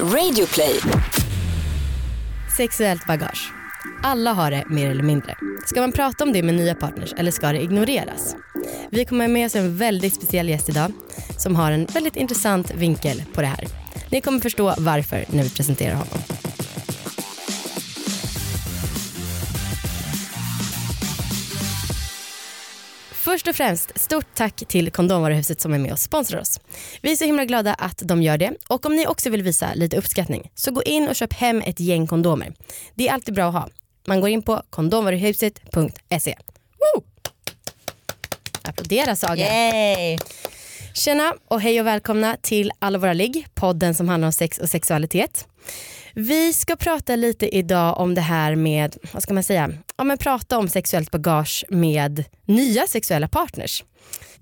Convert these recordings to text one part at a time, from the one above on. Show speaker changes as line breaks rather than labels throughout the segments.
Radioplay.
Sexuellt bagage. Alla har det mer eller mindre. Ska man prata om det med nya partners eller ska det ignoreras? Vi kommer med oss en väldigt speciell gäst idag som har en väldigt intressant vinkel på det här. Ni kommer förstå varför när vi presenterar honom. Först och främst, stort tack till Kondomvaruhuset som är med och sponsrar oss. Vi är så himla glada att de gör det. Och om ni också vill visa lite uppskattning så gå in och köp hem ett gäng kondomer. Det är alltid bra att ha. Man går in på kondomvaruhuset.se. Woo! Applådera Saga.
Yay!
Tjena och hej och välkomna till Alla våra ligg, podden som handlar om sex och sexualitet. Vi ska prata lite idag om det här med, vad ska man säga, ja, men prata om sexuellt bagage med nya sexuella partners.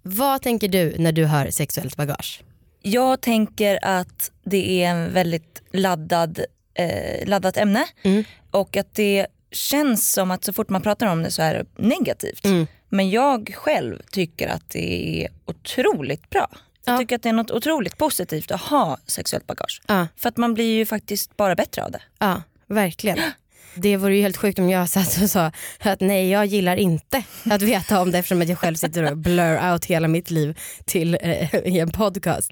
Vad tänker du när du hör sexuellt bagage?
Jag tänker att det är en väldigt laddad, eh, laddat ämne
Mm.
och att det känns som att så fort man pratar om det så är det negativt.
Mm.
Men jag själv tycker att det är otroligt bra. Jag
Ja.
tycker att det är något otroligt positivt att ha sexuellt bagage. För att man blir ju faktiskt bara bättre av det.
ja verkligen. Det vore ju helt sjukt om jag satt och sa att nej jag gillar inte att veta om det eftersom att jag själv sitter och blur out hela mitt liv till eh, i en podcast.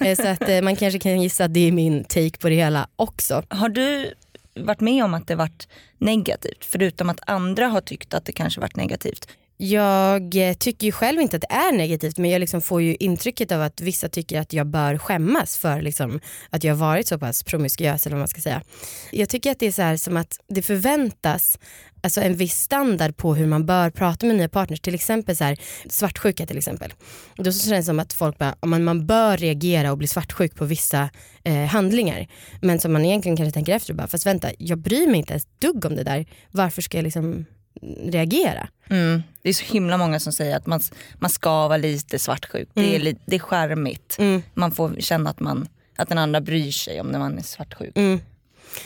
Eh, så att eh, man kanske kan gissa att det är min take på det hela också.
Har du varit med om att det varit negativt? Förutom att andra har tyckt att det kanske varit negativt.
Jag eh, tycker ju själv inte att det är negativt men jag liksom får ju intrycket av att vissa tycker att jag bör skämmas för liksom att jag har varit så pass promiskuös eller vad man ska säga. Jag tycker att det är så här som att det förväntas alltså en viss standard på hur man bör prata med nya partners. Till exempel så här, svartsjuka till exempel. Då så känns det som att folk bara, man, man bör reagera och bli svartsjuk på vissa eh, handlingar. Men som man egentligen kanske tänker efter och bara, fast vänta jag bryr mig inte ens dugg om det där. Varför ska jag liksom reagera?
Mm. Det är så himla många som säger att man, man ska vara lite svartsjuk. Det, är li, det är charmigt.
Mm.
Man får känna att, man, att den andra bryr sig om när man är svartsjuk.
Mm.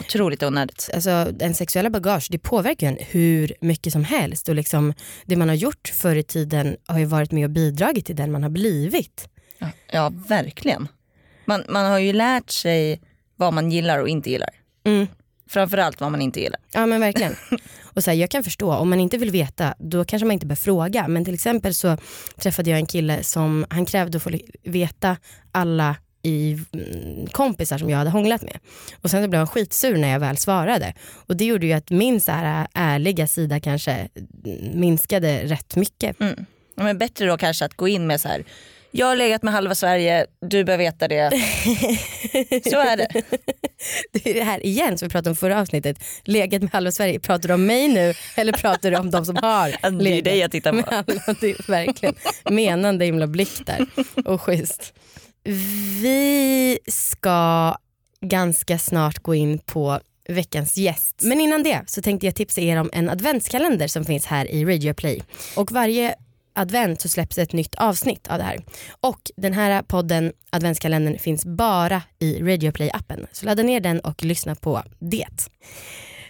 Otroligt onödigt.
Alltså, den sexuella bagage det påverkar en hur mycket som helst och liksom, det man har gjort förr i tiden har ju varit med och bidragit till den man har blivit.
Ja, ja verkligen. Man, man har ju lärt sig vad man gillar och inte gillar. Framförallt vad man inte gillar.
Ja men verkligen. Och så här, jag kan förstå, om man inte vill veta då kanske man inte bör fråga. Men till exempel så träffade jag en kille som han krävde att få veta alla i mm, kompisar som jag hade hånglat med. Och sen så blev han skitsur när jag väl svarade. Och det gjorde ju att min så här ärliga sida kanske mm, minskade rätt mycket.
Mm. Men bättre då kanske att gå in med så här. Jag har legat med halva Sverige, du bör veta det. Så är det.
Det är det här igen som vi pratade om förra avsnittet. Legat med halva Sverige. Pratar du om mig nu eller pratar du om de som har
Det är
legat
dig jag tittar på.
alla? Det är verkligen menande himla blick där. Och schysst. Vi ska ganska snart gå in på veckans gäst. Men innan det så tänkte jag tipsa er om en adventskalender som finns här i Radio Play. Och varje advent så släpps ett nytt avsnitt av det här. Och den här podden, adventskalendern, finns bara i radioplay appen Så ladda ner den och lyssna på det.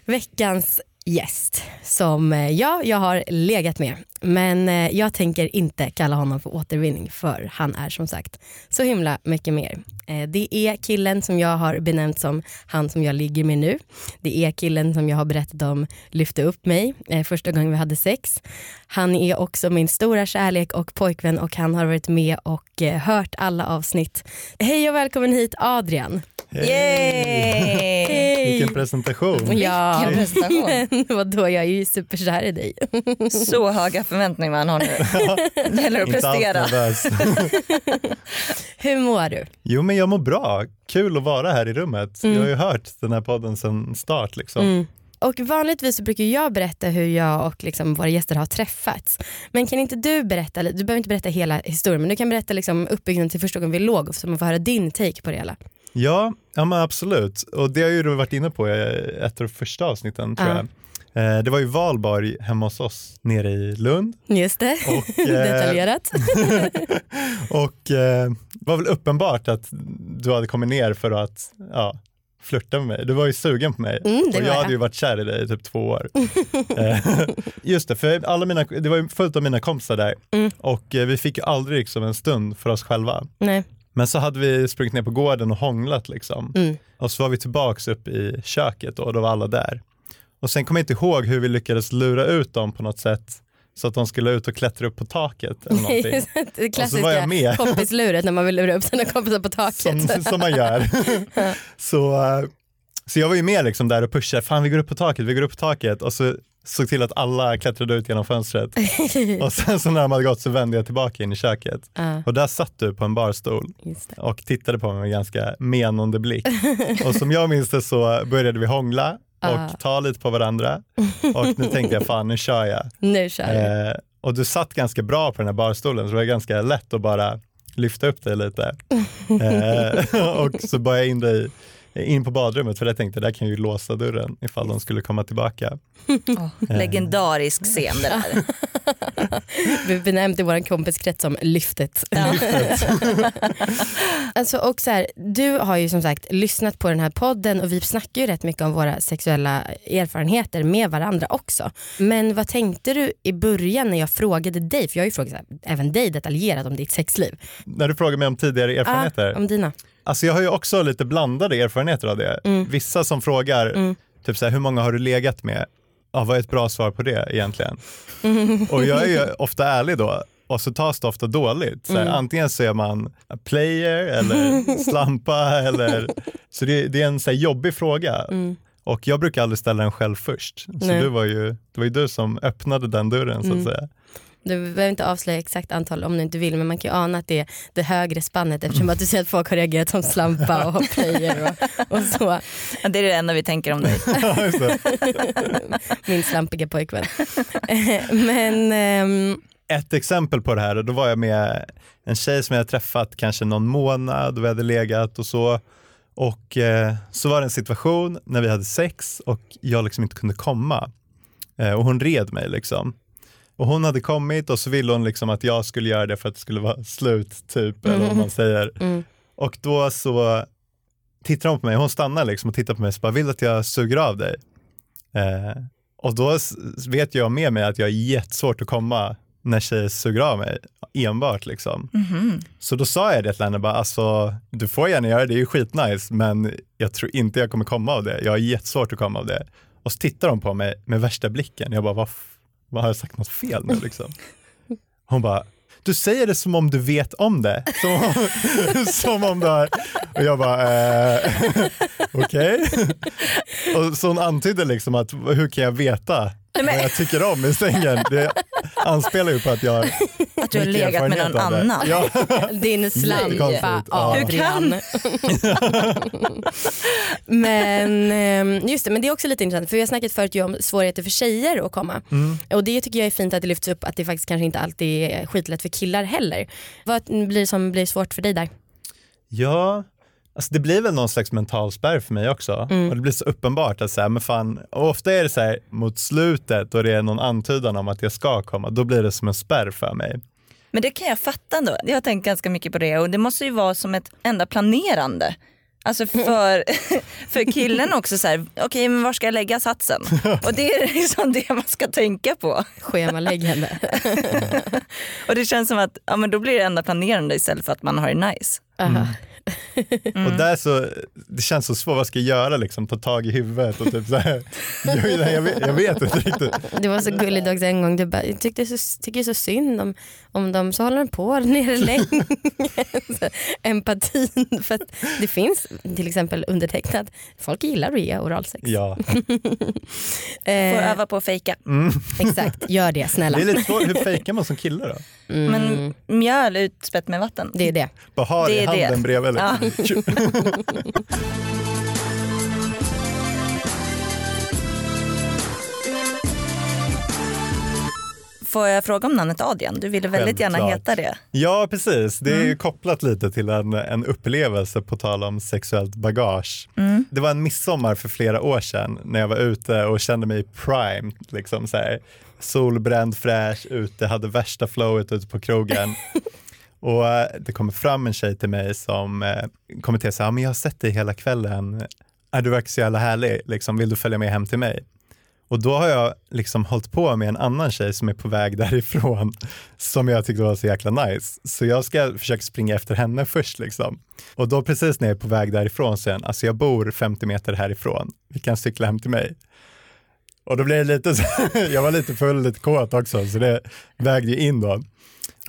Veckans gäst som eh, ja, jag har legat med. Men eh, jag tänker inte kalla honom för återvinning för han är som sagt så himla mycket mer. Eh, Det är killen som jag har benämnt som han som jag ligger med nu. Det är killen som jag har berättat om lyfte upp mig eh, första gången vi hade sex. Han är också min stora kärlek och pojkvän och han har varit med och eh, hört alla avsnitt. Hej och välkommen hit Adrian.
Yay!
Hej!
Vilken presentation.
Ja,
Vilken presentation.
men vadå jag är ju superkär i dig.
Så höga förväntningar man har nu. Det gäller att prestera.
Hur mår du?
Jo men jag mår bra, kul att vara här i rummet.
Mm.
Jag har ju hört den här podden sedan start liksom.
Mm. Och vanligtvis brukar jag berätta hur jag och liksom våra gäster har träffats. Men kan inte du berätta, du behöver inte berätta hela historien men du kan berätta liksom uppbyggnaden till första gången vi låg så man får höra din take på det hela.
Ja, ja men absolut. Och det har ju du varit inne på i ett av de första avsnitten tror
Ja.
jag. Eh, Det var ju valborg hemma hos oss nere i Lund.
Just det,
Och, eh,
detaljerat.
och eh, det var väl uppenbart att du hade kommit ner för att ja, flörta med mig. Du var ju sugen på mig
Mm,
och jag
jag.
hade ju varit kär i dig i typ två år. Just det, för alla mina, det var ju fullt av mina kompisar där
Mm.
och vi fick ju aldrig liksom en stund för oss själva.
Nej.
Men så hade vi sprungit ner på gården och hånglat liksom.
Mm.
Och så var vi tillbaks upp i köket och då var alla där. Och sen kommer jag inte ihåg hur vi lyckades lura ut dem på något sätt så att de skulle ut och klättra upp på taket eller någonting.
det
Och så var jag
klassiska kompisluret när man vill lura upp sina kompisar på taket.
som, som man gör. så, eh, så jag var ju med liksom där och pushade, fan vi går upp på taket, vi går upp på taket och så såg till att alla klättrade ut genom fönstret. och sen så när de hade gått så vände jag tillbaka in i köket
Ja,
och där satt du på en barstol och tittade på mig med ganska menande blick. och som jag minns det så började vi hångla
Ah.
och ta lite på varandra och nu tänkte jag fan nu kör jag.
Nu kör vi.
Eh, och du satt ganska bra på den här barstolen så det var ganska lätt att bara lyfta upp dig lite. Eh, och så bar jag in dig in på badrummet för jag tänkte där kan jag ju låsa dörren ifall de skulle komma tillbaka.
Åh, legendarisk scen det där.
Vi benämnde vår kompiskrets som lyftet. alltså, och så här, du har ju som sagt lyssnat på den här podden och vi snackar ju rätt mycket om våra sexuella erfarenheter med varandra också. Men vad tänkte du i början när jag frågade dig, för jag har ju frågat här, även dig detaljerat om ditt sexliv.
När du frågar mig om tidigare erfarenheter,
Ah, om dina.
alltså jag har ju också lite blandade erfarenheter av det.
Mm.
Vissa som frågar,
Mm.
typ så här, hur många har du legat med? Ja, vad är ett bra svar på det egentligen? Och jag är ju ofta ärlig då och så tas det ofta dåligt. Så här,
Mm.
Antingen så är man player eller slampa eller så det, det är en så jobbig fråga.
Mm.
Och jag brukar aldrig ställa den själv först. Så du var ju, det var ju du som öppnade den dörren så att
Mm.
säga.
Du behöver inte avslöja exakt antal om du inte vill men man kan ju ana att det är det högre spannet eftersom att du säger att folk har reagerat som slampa och player och, och så.
Ja, Det är det enda vi tänker om dig.
Min slampiga pojkvän. men ehm,
Ett exempel på det här, då var jag med en tjej som jag träffat kanske någon månad och vi hade legat och så. Och eh, så var det en situation när vi hade sex och jag liksom inte kunde komma. Eh, och hon red mig liksom. Och hon hade kommit och så ville hon liksom att jag skulle göra det för att det skulle vara slut typ, eller vad man säger.
mm,
Och då så tittar hon på mig, hon stannar liksom och tittar på mig och bara, vill du att jag suger av dig? Eh, och då vet jag med mig att jag är jättesvårt att komma när tjejer suger av mig, enbart liksom.
Mhm.
Så då sa jag det till henne, bara, alltså, du får gärna göra det, det är ju skitnice, men jag tror inte jag kommer komma av det. Jag har jättesvårt att komma av det. Och så tittar hon på mig med värsta blicken. Jag bara, vad, vad har jag sagt något fel nu liksom? Hon bara, du säger det som om du vet om det. Som om, som om du har... Och jag bara, eh, okej. Och så hon antydde liksom att hur kan jag veta vad jag tycker om i sängen? Det anspelar ju på att jag
du har legat med någon annan.
Ja.
din slampa
ja.
Adrian. men ehm, just det, men det är också lite intressant för vi har snackat förut ju om svårigheter för tjejer att komma.
Mm.
Och det tycker jag är fint att det lyfts upp att det faktiskt kanske inte alltid är skitlätt för killar heller. Vad blir det som blir svårt för dig där?
Ja, alltså det blir väl någon slags mental spärr för mig också.
Mm.
Och det blir så uppenbart att så här, men fan, ofta är det så här mot slutet och det är någon antydan om att jag ska komma, då blir det som en spärr för mig.
Men det kan jag fatta ändå. Jag har tänkt ganska mycket på det och det måste ju vara som ett enda planerande. Alltså för, för killen också så här, okej men var ska jag lägga satsen? Och det är liksom det man ska tänka på.
Schemaläggande.
Och det känns som att ja, men då blir det enda planerande istället för att man har det nice.
Aha.
Mm.
Och där så, det känns så svårt, vad ska jag göra liksom? Ta tag i huvudet och typ så här. Jag, jag, vet, jag vet inte riktigt.
Det var så gulligt också en gång, du bara, jag tyckte så, tycker så synd om, om dem så håller de på nere länge. Så, Empatin, för att det finns till exempel undertecknat, folk gillar att ge oralsex.
Ja,
Får
Eh,
öva på att fejka.
exakt, gör det snälla.
det är lite svårt, hur fejkar man som kille då?
Mm,
Men mjöl utspätt med vatten.
det är det.
Bara ha det i
är det.
handen bredvid. Liksom.
Får jag fråga om namnet Adrian? Du ville väldigt gärna heta det.
Ja, precis. Det är
Mm.
kopplat lite till en, en upplevelse på tal om sexuellt bagage.
Mm.
Det var en midsommar för flera år sedan när jag var ute och kände mig primed. Liksom så här, solbränd, fräsch, ute, hade värsta flowet ute på krogen. och eh, det kommer fram en tjej till mig som eh, kommer kommenterar så här, "Ja, men jag har sett dig hela kvällen. Äh, du verkar så jävla härlig, liksom, vill du följa med hem till mig? Och då har jag liksom hållit på med en annan tjej som är på väg därifrån som jag tyckte var så jäkla nice. Så jag ska försöka springa efter henne först liksom. Och då precis när jag är på väg därifrån sen, alltså jag bor 50 meter härifrån, vi kan cykla hem till mig. Och då blev det lite, så- jag var lite full, lite kåt också, så det vägde ju in då.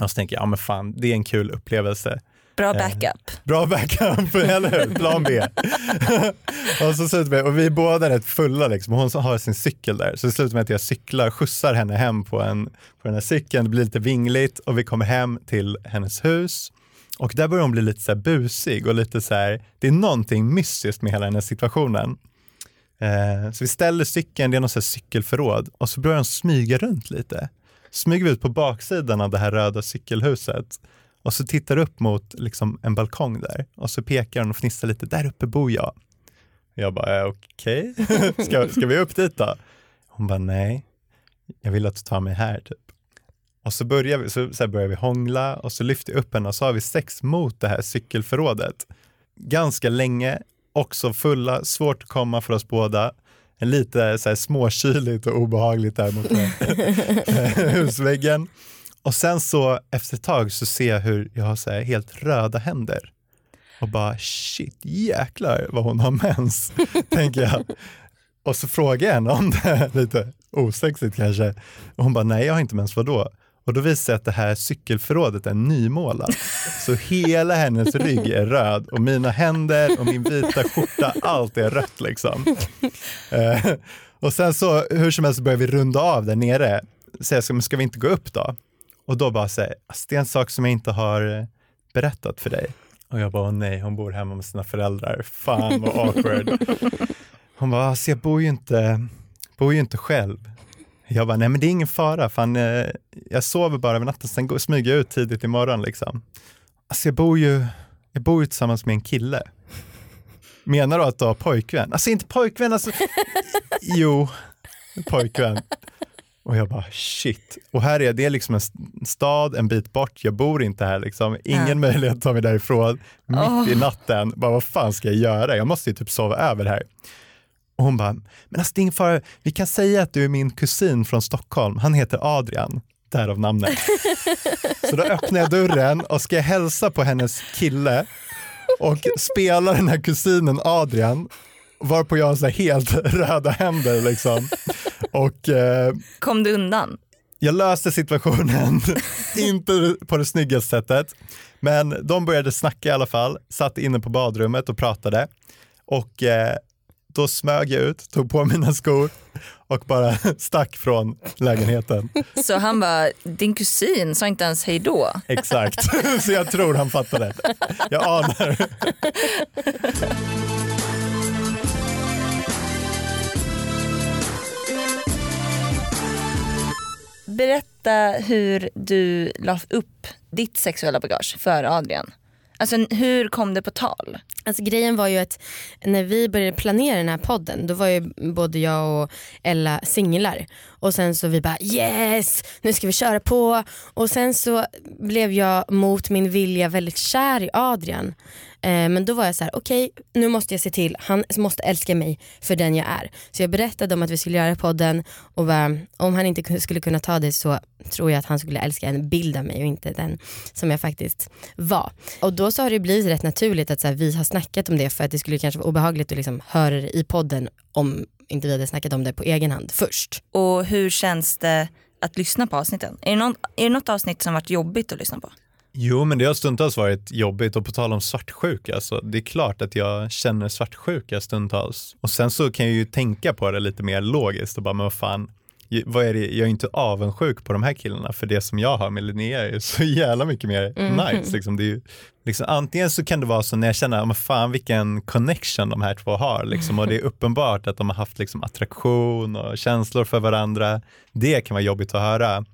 Och så tänker jag, ja men fan, det är en kul upplevelse.
Bra
Eh.
backup.
Bra backup, eller hur? Plan B. och, så slutar vi, och vi är båda rätt fulla liksom. hon har sin cykel där. Så det slutar med att jag cyklar, skjutsar henne hem på, en, på den här cykeln. Det blir lite vingligt och vi kommer hem till hennes hus. Och där börjar hon bli lite så busig och lite så här, det är någonting mystiskt med hela den här situationen. Eh, så vi ställer cykeln, det är något så cykelförråd och så börjar hon smyga runt lite. Smyger vi ut på baksidan av det här röda cykelhuset och så tittar upp mot liksom, en balkong där och så pekar hon och fnissar lite, där uppe bor jag. Jag bara, eh, okej, ska, ska vi upp dit då? Hon bara, nej, jag vill att du tar mig här typ. Och så börjar vi, så, så här börjar vi hångla och så lyfter jag upp henne och så har vi sex mot det här cykelförrådet. Ganska länge, också fulla, svårt att komma för oss båda. En lite så här småkyligt och obehagligt där mot eh, husväggen. Och sen så efter ett tag så ser jag hur jag har så här helt röda händer. Och bara shit, jäklar vad hon har mens, tänker jag. Och så frågar jag henne om det, lite osexigt kanske. Och hon bara, nej jag har inte mens, vadå? Och då visar det sig att det här cykelförrådet är nymålat. Så hela hennes rygg är röd och mina händer och min vita skjorta, allt är rött liksom. Eh, och sen så hur som helst börjar vi runda av där nere. Så jag ska, vi inte gå upp då? Och då bara säger alltså, det är en sak som jag inte har eh, berättat för dig. Och jag bara, nej, hon bor hemma med sina föräldrar. Fan vad awkward. Hon bara, alltså jag bor ju inte, bor ju inte själv. Jag bara, nej men det är ingen fara, fan, eh, jag sover bara över natten, sen går, smyger jag ut tidigt imorgon liksom. Alltså jag bor ju, jag bor ju tillsammans med en kille. Menar du att du har pojkvän? Alltså inte pojkvän, alltså, jo, pojkvän. Och jag bara shit. Och här är det liksom en stad en bit bort, jag bor inte här liksom, ingen
Ja.
möjlighet att ta mig därifrån. Mitt i
Åh.
natten, bara vad fan ska jag göra? Jag måste ju typ sova över här. Och hon bara, men alltså ingen fara, vi kan säga att du är min kusin från Stockholm, han heter Adrian, därav namnet. Så då öppnar jag dörren och ska hälsa på hennes kille och spela den här kusinen Adrian, varpå jag har så helt röda händer liksom. Och eh,
Kom du undan?
jag löste situationen, inte på det snyggaste sättet, men de började snacka i alla fall, satt inne på badrummet och pratade och eh, då smög jag ut, tog på mina skor och bara stack från lägenheten.
Så han bara, din kusin sa inte ens hej då.
Exakt, så jag tror han fattade. Jag anar.
Berätta hur du la upp ditt sexuella bagage för Adrian. Alltså hur kom det på tal?
Alltså grejen var ju att när vi började planera den här podden då var ju både jag och Ella singlar och sen så vi bara yes nu ska vi köra på och sen så blev jag mot min vilja väldigt kär i Adrian. Eh, men då var jag så här: okej nu måste jag se till, han måste älska mig för den jag är. Så jag berättade om att vi skulle göra podden och bara, om han inte skulle kunna ta det så tror jag att han skulle älska en bild av mig och inte den som jag faktiskt var. Och då så har det blivit rätt naturligt att så här, vi har snackat om det för att det skulle kanske vara obehagligt att liksom höra det i podden om inte vi hade snackat om det på egen hand först.
Och hur känns det att lyssna på avsnitten? Är det, någon, är det något avsnitt som varit jobbigt att lyssna på?
Jo, men det har stundtals varit jobbigt och på tal om svartsjuka, så det är klart att jag känner svartsjuka stundtals. Och sen så kan jag ju tänka på det lite mer logiskt och bara, men vad fan, vad är det? jag är inte avundsjuk på de här killarna för det som jag har med Linnea är så jävla mycket mer nice. Liksom. Det är ju, liksom, antingen så kan det vara så när jag känner, men fan vilken connection de här två har liksom, och det är uppenbart att de har haft liksom, attraktion och känslor för varandra. Det kan vara jobbigt att höra.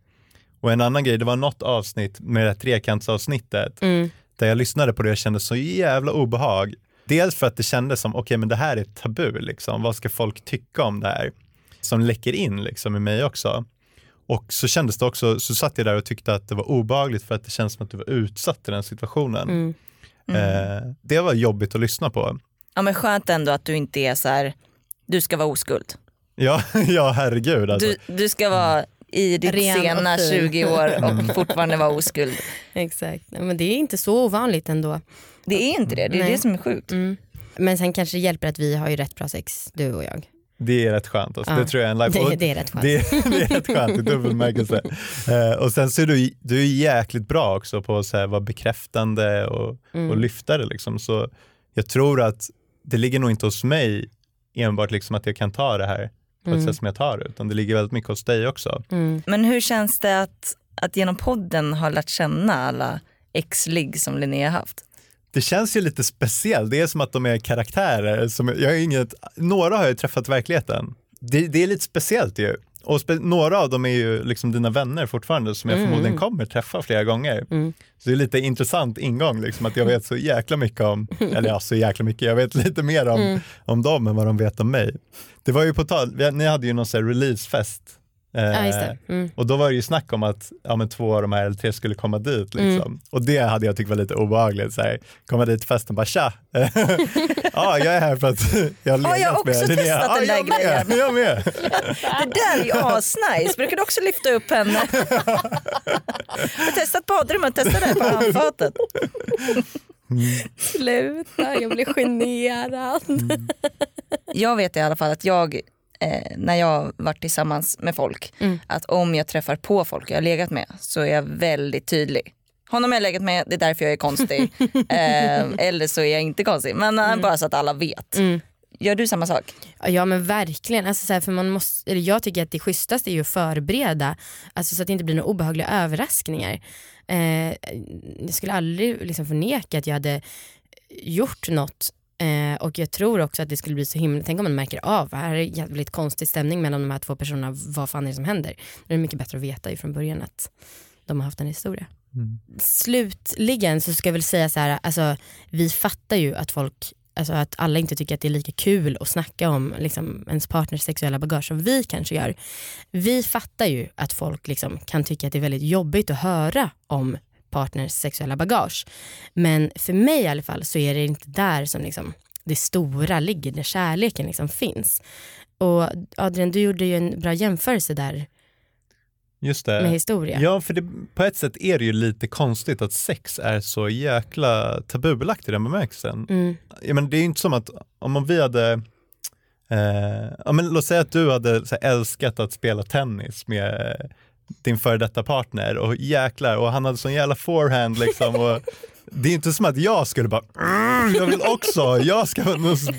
Och en annan grej, det var något avsnitt med det här trekantsavsnittet
Mm.
där jag lyssnade på det och kände så jävla obehag. Dels för att det kändes som, okej men det här är tabu, liksom. vad ska folk tycka om det här? Som läcker in liksom i mig också. Och så kändes det också, så satt jag där och tyckte att det var obehagligt för att det känns som att du var utsatt i den situationen.
Mm.
Eh, det var jobbigt att lyssna på.
Ja men skönt ändå att du inte är så här, du ska vara oskuld.
Ja, ja herregud. Alltså.
Du, du ska vara i ditt
Ren
sena
fin.
20 år och fortfarande vara oskuld.
Exakt. Men det är inte så ovanligt ändå.
Det är inte det, det är
Nej.
det som är sjukt.
Mm. Men sen kanske det hjälper att vi har ju rätt bra sex, du och jag.
Det är rätt skönt. Alltså.
Ja.
Det tror jag är en life.
Det, det är rätt skönt.
det, det är rätt skönt i dubbel bemärkelse. Eh, och sen så är du, du är jäkligt bra också på att så här, vara bekräftande och,
Mm.
och lyfta det. Liksom. Så jag tror att det ligger nog inte hos mig enbart liksom att jag kan ta det här på ett
Mm.
sätt som jag tar det, utan det ligger väldigt mycket hos dig också.
Mm.
Men hur känns det att, att genom podden ha lärt känna alla ex-ligg som Linnea haft?
Det känns ju lite speciellt, det är som att de är karaktärer. Som, jag har inget, några har jag träffat i verkligheten. Det, det är lite speciellt ju. Och spe, några av dem är ju liksom dina vänner fortfarande som jag
Mm.
förmodligen kommer träffa flera gånger.
Mm.
Så det är lite intressant ingång, liksom, att jag vet så jäkla mycket om, eller ja, så jäkla mycket, jag vet lite mer om,
Mm.
om dem än vad de vet om mig. Det var ju på tal, ni hade ju någon sån här releasefest. Eh,
Ja. Mm.
och då var det ju snack om att ja, men två av de här, eller tre skulle komma dit. Liksom. Och det hade jag tyckt var lite obehagligt. Så här, komma dit till festen och bara tja, ja jag är här för att jag har
Ja, jag har
legat med
också
Linnea.
testat den
ja,
där
jag med, Jag med.
Det där är ju asnice, brukar du också lyfta upp henne? Jag har testat badrummet, testa det här på handfatet.
Sluta, jag blir generad.
Jag vet i alla fall att jag, eh, när jag varit tillsammans med folk,
Mm.
att om jag träffar på folk jag har legat med så är jag väldigt tydlig. Honom har jag legat med, det är därför jag är konstig. eh, eller så är jag inte konstig. Men eh, bara så att alla vet.
Mm.
Gör du samma sak?
Ja men verkligen. Alltså, så här, för man måste, eller jag tycker att det schysstaste är ju att förbereda alltså, så att det inte blir några obehagliga överraskningar. Eh, jag skulle aldrig liksom, förneka att jag hade gjort något eh, och jag tror också att det skulle bli så himla, tänk om man märker av, här är det jävligt konstig stämning mellan de här två personerna, vad fan är det som händer? Då är det mycket bättre att veta ju från början att de har haft en historia.
Mm.
Slutligen så ska jag väl säga så här, alltså, vi fattar ju att folk Alltså att alla inte tycker att det är lika kul att snacka om liksom, ens partners sexuella bagage som vi kanske gör. Vi fattar ju att folk liksom, kan tycka att det är väldigt jobbigt att höra om partners sexuella bagage. Men för mig i alla fall så är det inte där som liksom, det stora ligger, där kärleken liksom finns. Och Adrian, du gjorde ju en bra jämförelse där
Just det.
med historia.
Ja, för det, på ett sätt är det ju lite konstigt att sex är så jäkla tabubelagt i den bemärkelsen.
Mm,
Ja, men det är ju inte som att om vi hade, eh, ja, men låt säga att du hade här, älskat att spela tennis med din före detta partner och jäklar, och han hade sån jävla forehand liksom. Och, det är inte som att jag skulle bara, "Mm, jag vill också, jag ska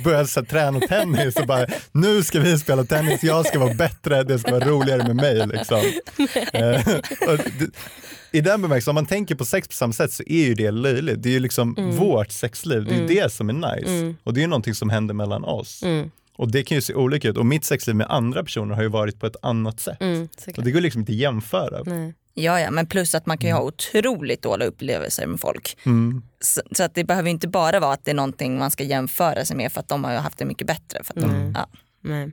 börja så här, träna tennis och bara, nu ska vi spela tennis, jag ska vara bättre, det ska vara roligare med mig. Liksom. Eh, det, I den bemärkelsen, om man tänker på sex på samma sätt så är ju det löjligt. Det är ju liksom vårt sexliv, det är ju det som är nice.
Mm.
Och det är ju någonting som händer mellan oss.
Mm,
Och det kan ju se olika ut. Och mitt sexliv med andra personer har ju varit på ett annat sätt.
mm,
Och det går liksom inte att jämföra.
Nej.
Ja, ja, men plus att man kan ju ha otroligt dåliga upplevelser med folk.
Mm.
Så, så att det behöver inte bara vara att det är någonting man ska jämföra sig med för att de har ju haft det mycket bättre. För att de, ja.
Nej.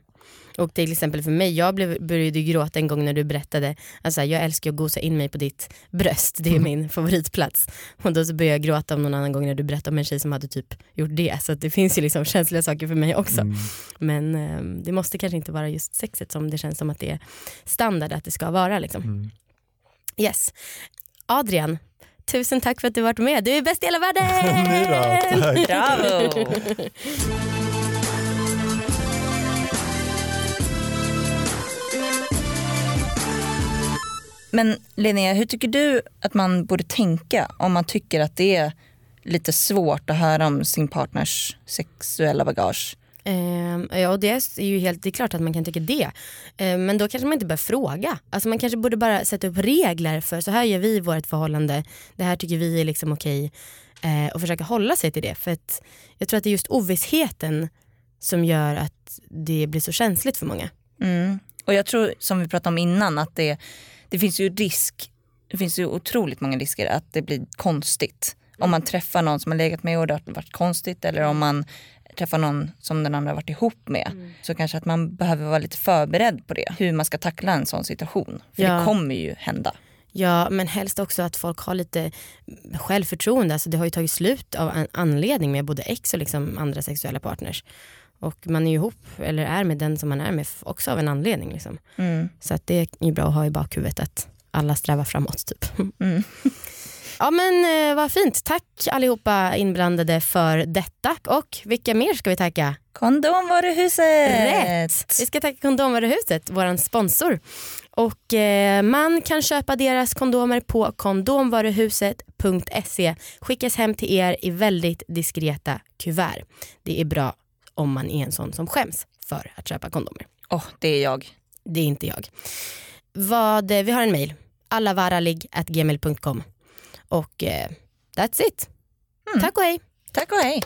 Och till exempel för mig, jag blev, började gråta en gång när du berättade, alltså jag älskar att gosa in mig på ditt bröst, det är min favoritplats. Och då så började jag gråta om någon annan gång när du berättade om en tjej som hade typ gjort det. Så att det finns ju liksom känsliga saker för mig också.
Mm.
Men eh, det måste kanske inte vara just sexet som det känns som att det är standard att det ska vara. Liksom.
Mm.
Yes. Adrian, tusen tack för att du varit med. Du är bäst i hela världen!
Bravo! Men Linnea, hur tycker du att man borde tänka om man tycker att det är lite svårt att höra om sin partners sexuella bagage?
Ehm, ja, och det är ju helt, det är klart att man kan tycka det. Ehm, men då kanske man inte bör fråga. Alltså man kanske borde bara sätta upp regler för så här gör vi i vårt förhållande. Det här tycker vi är liksom okej. Eh, och försöka hålla sig till det. För att jag tror att det är just ovissheten som gör att det blir så känsligt för många.
Mm. Och jag tror som vi pratade om innan att det, det finns ju risk, det finns ju otroligt många risker att det blir konstigt. Om man träffar någon som har legat med och det har varit konstigt eller om man träffar någon som den andra har varit ihop med. Så kanske att man behöver vara lite förberedd på det. Hur man ska tackla en sån situation. För
Ja.
det kommer ju hända.
Ja men helst också att folk har lite självförtroende. Alltså det har ju tagit slut av en anledning med både ex och liksom andra sexuella partners. Och man är ju ihop eller är med den som man är med också av en anledning. Liksom.
Mm.
Så att det är ju bra att ha i bakhuvudet att alla strävar framåt. Typ.
Mm.
Ja men eh, vad fint. Tack allihopa inblandade för detta. Och vilka mer ska vi tacka?
Kondomvaruhuset!
Rätt! Vi ska tacka Kondomvaruhuset, vår sponsor. Och eh, man kan köpa deras kondomer på kondomvaruhuset.se. Skickas hem till er i väldigt diskreta kuvert. Det är bra om man är en sån som skäms för att köpa kondomer.
Åh, det är jag.
Det är inte jag. Vad, eh, vi har en mail, allavaralig.gmail.com och eh, that's it. Tack och hej.
Tack och hej.